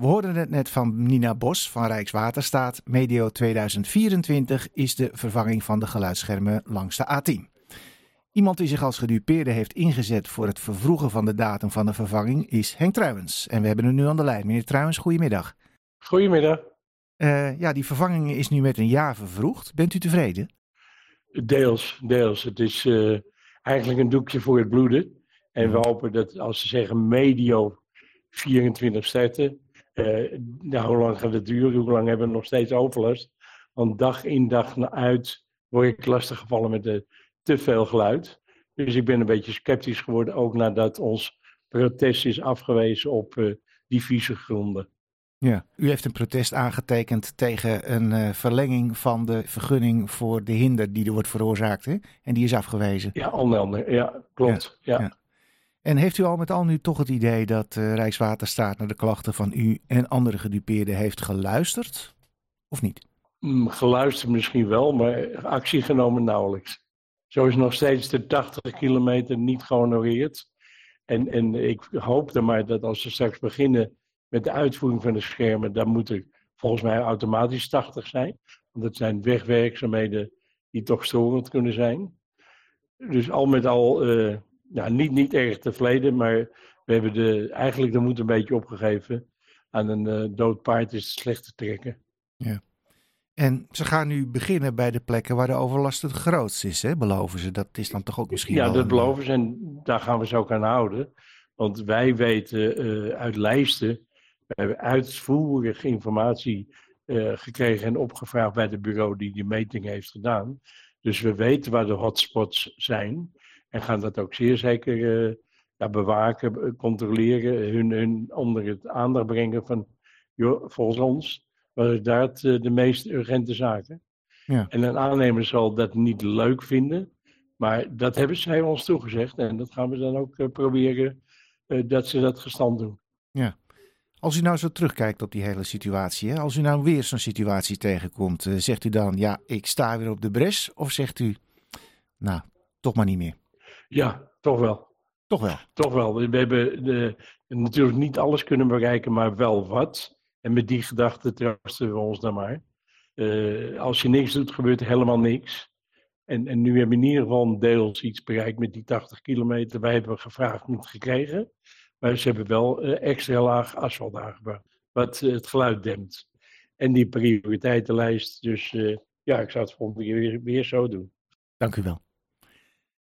We hoorden het net van Nina Bos van Rijkswaterstaat. Medio 2024 is de vervanging van de geluidsschermen langs de A10. Iemand die zich als gedupeerde heeft ingezet voor het vervroegen van de datum van de vervanging is Henk Truijens. En we hebben hem nu aan de lijn. Meneer Truijens, goedemiddag. Goedemiddag. Uh, ja, die vervanging is nu met een jaar vervroegd. Bent u tevreden? Deels, deels. Het is uh, eigenlijk een doekje voor het bloeden. En we hopen dat als ze zeggen medio 24 starten, uh, nou, hoe lang gaat het duren? Hoe lang hebben we nog steeds overlast? Want dag in dag uit word ik lastig gevallen met de te veel geluid. Dus ik ben een beetje sceptisch geworden, ook nadat ons protest is afgewezen op uh, diffuse gronden. Ja, u heeft een protest aangetekend tegen een uh, verlenging van de vergunning voor de hinder die er wordt veroorzaakt. Hè? En die is afgewezen. Ja, onder Ja, klopt. Ja, ja. En heeft u al met al nu toch het idee dat uh, Rijkswaterstaat naar de klachten van u en andere gedupeerden heeft geluisterd? Of niet? Mm, geluisterd misschien wel, maar actie genomen nauwelijks. Zo is nog steeds de 80 kilometer niet gehonoreerd. En, en ik hoop dan maar dat als ze straks beginnen met de uitvoering van de schermen, dan moet er volgens mij automatisch 80 zijn. Want dat zijn wegwerkzaamheden die toch storend kunnen zijn. Dus al met al, uh, nou, niet, niet erg tevreden, maar we hebben de, eigenlijk de moed een beetje opgegeven. Aan een uh, dood paard is het slecht te trekken. Ja. En ze gaan nu beginnen bij de plekken waar de overlast het grootst is, hè? beloven ze. Dat is dan toch ook misschien Ja, wel dat een- beloven ze en daar gaan we ze ook aan houden. Want wij weten eh, uit lijsten, we hebben uitvoerige informatie eh, gekregen en opgevraagd bij het bureau die die meting heeft gedaan. Dus we weten waar de hotspots zijn en gaan dat ook zeer zeker eh, ja, bewaken, eh, controleren, hun, hun onder het aandacht brengen van, joh, volgens ons, is daar het, eh, de meest urgente zaken. Ja. En een aannemer zal dat niet leuk vinden, maar dat hebben zij ons toegezegd en dat gaan we dan ook proberen dat ze dat gestand doen. Als u nou zo terugkijkt op die hele situatie, hè? als u nou weer zo'n situatie tegenkomt, zegt u dan, ja, ik sta weer op de bres? Of zegt u, nou, toch maar niet meer? Ja, toch wel. Toch wel. Toch wel. We hebben de, natuurlijk niet alles kunnen bereiken, maar wel wat. En met die gedachte troosten we ons dan maar. Eh, als je niks doet, gebeurt er helemaal niks. En, en nu hebben we in ieder geval deels iets bereikt met die 80 kilometer. Wij hebben gevraagd, niet gekregen. Maar ze hebben wel eh, extra laag asfalt aangebracht, wat eh, het geluid dempt. En die prioriteitenlijst, dus ja, ik zou het volgende keer weer, weer zo doen. Dank u wel.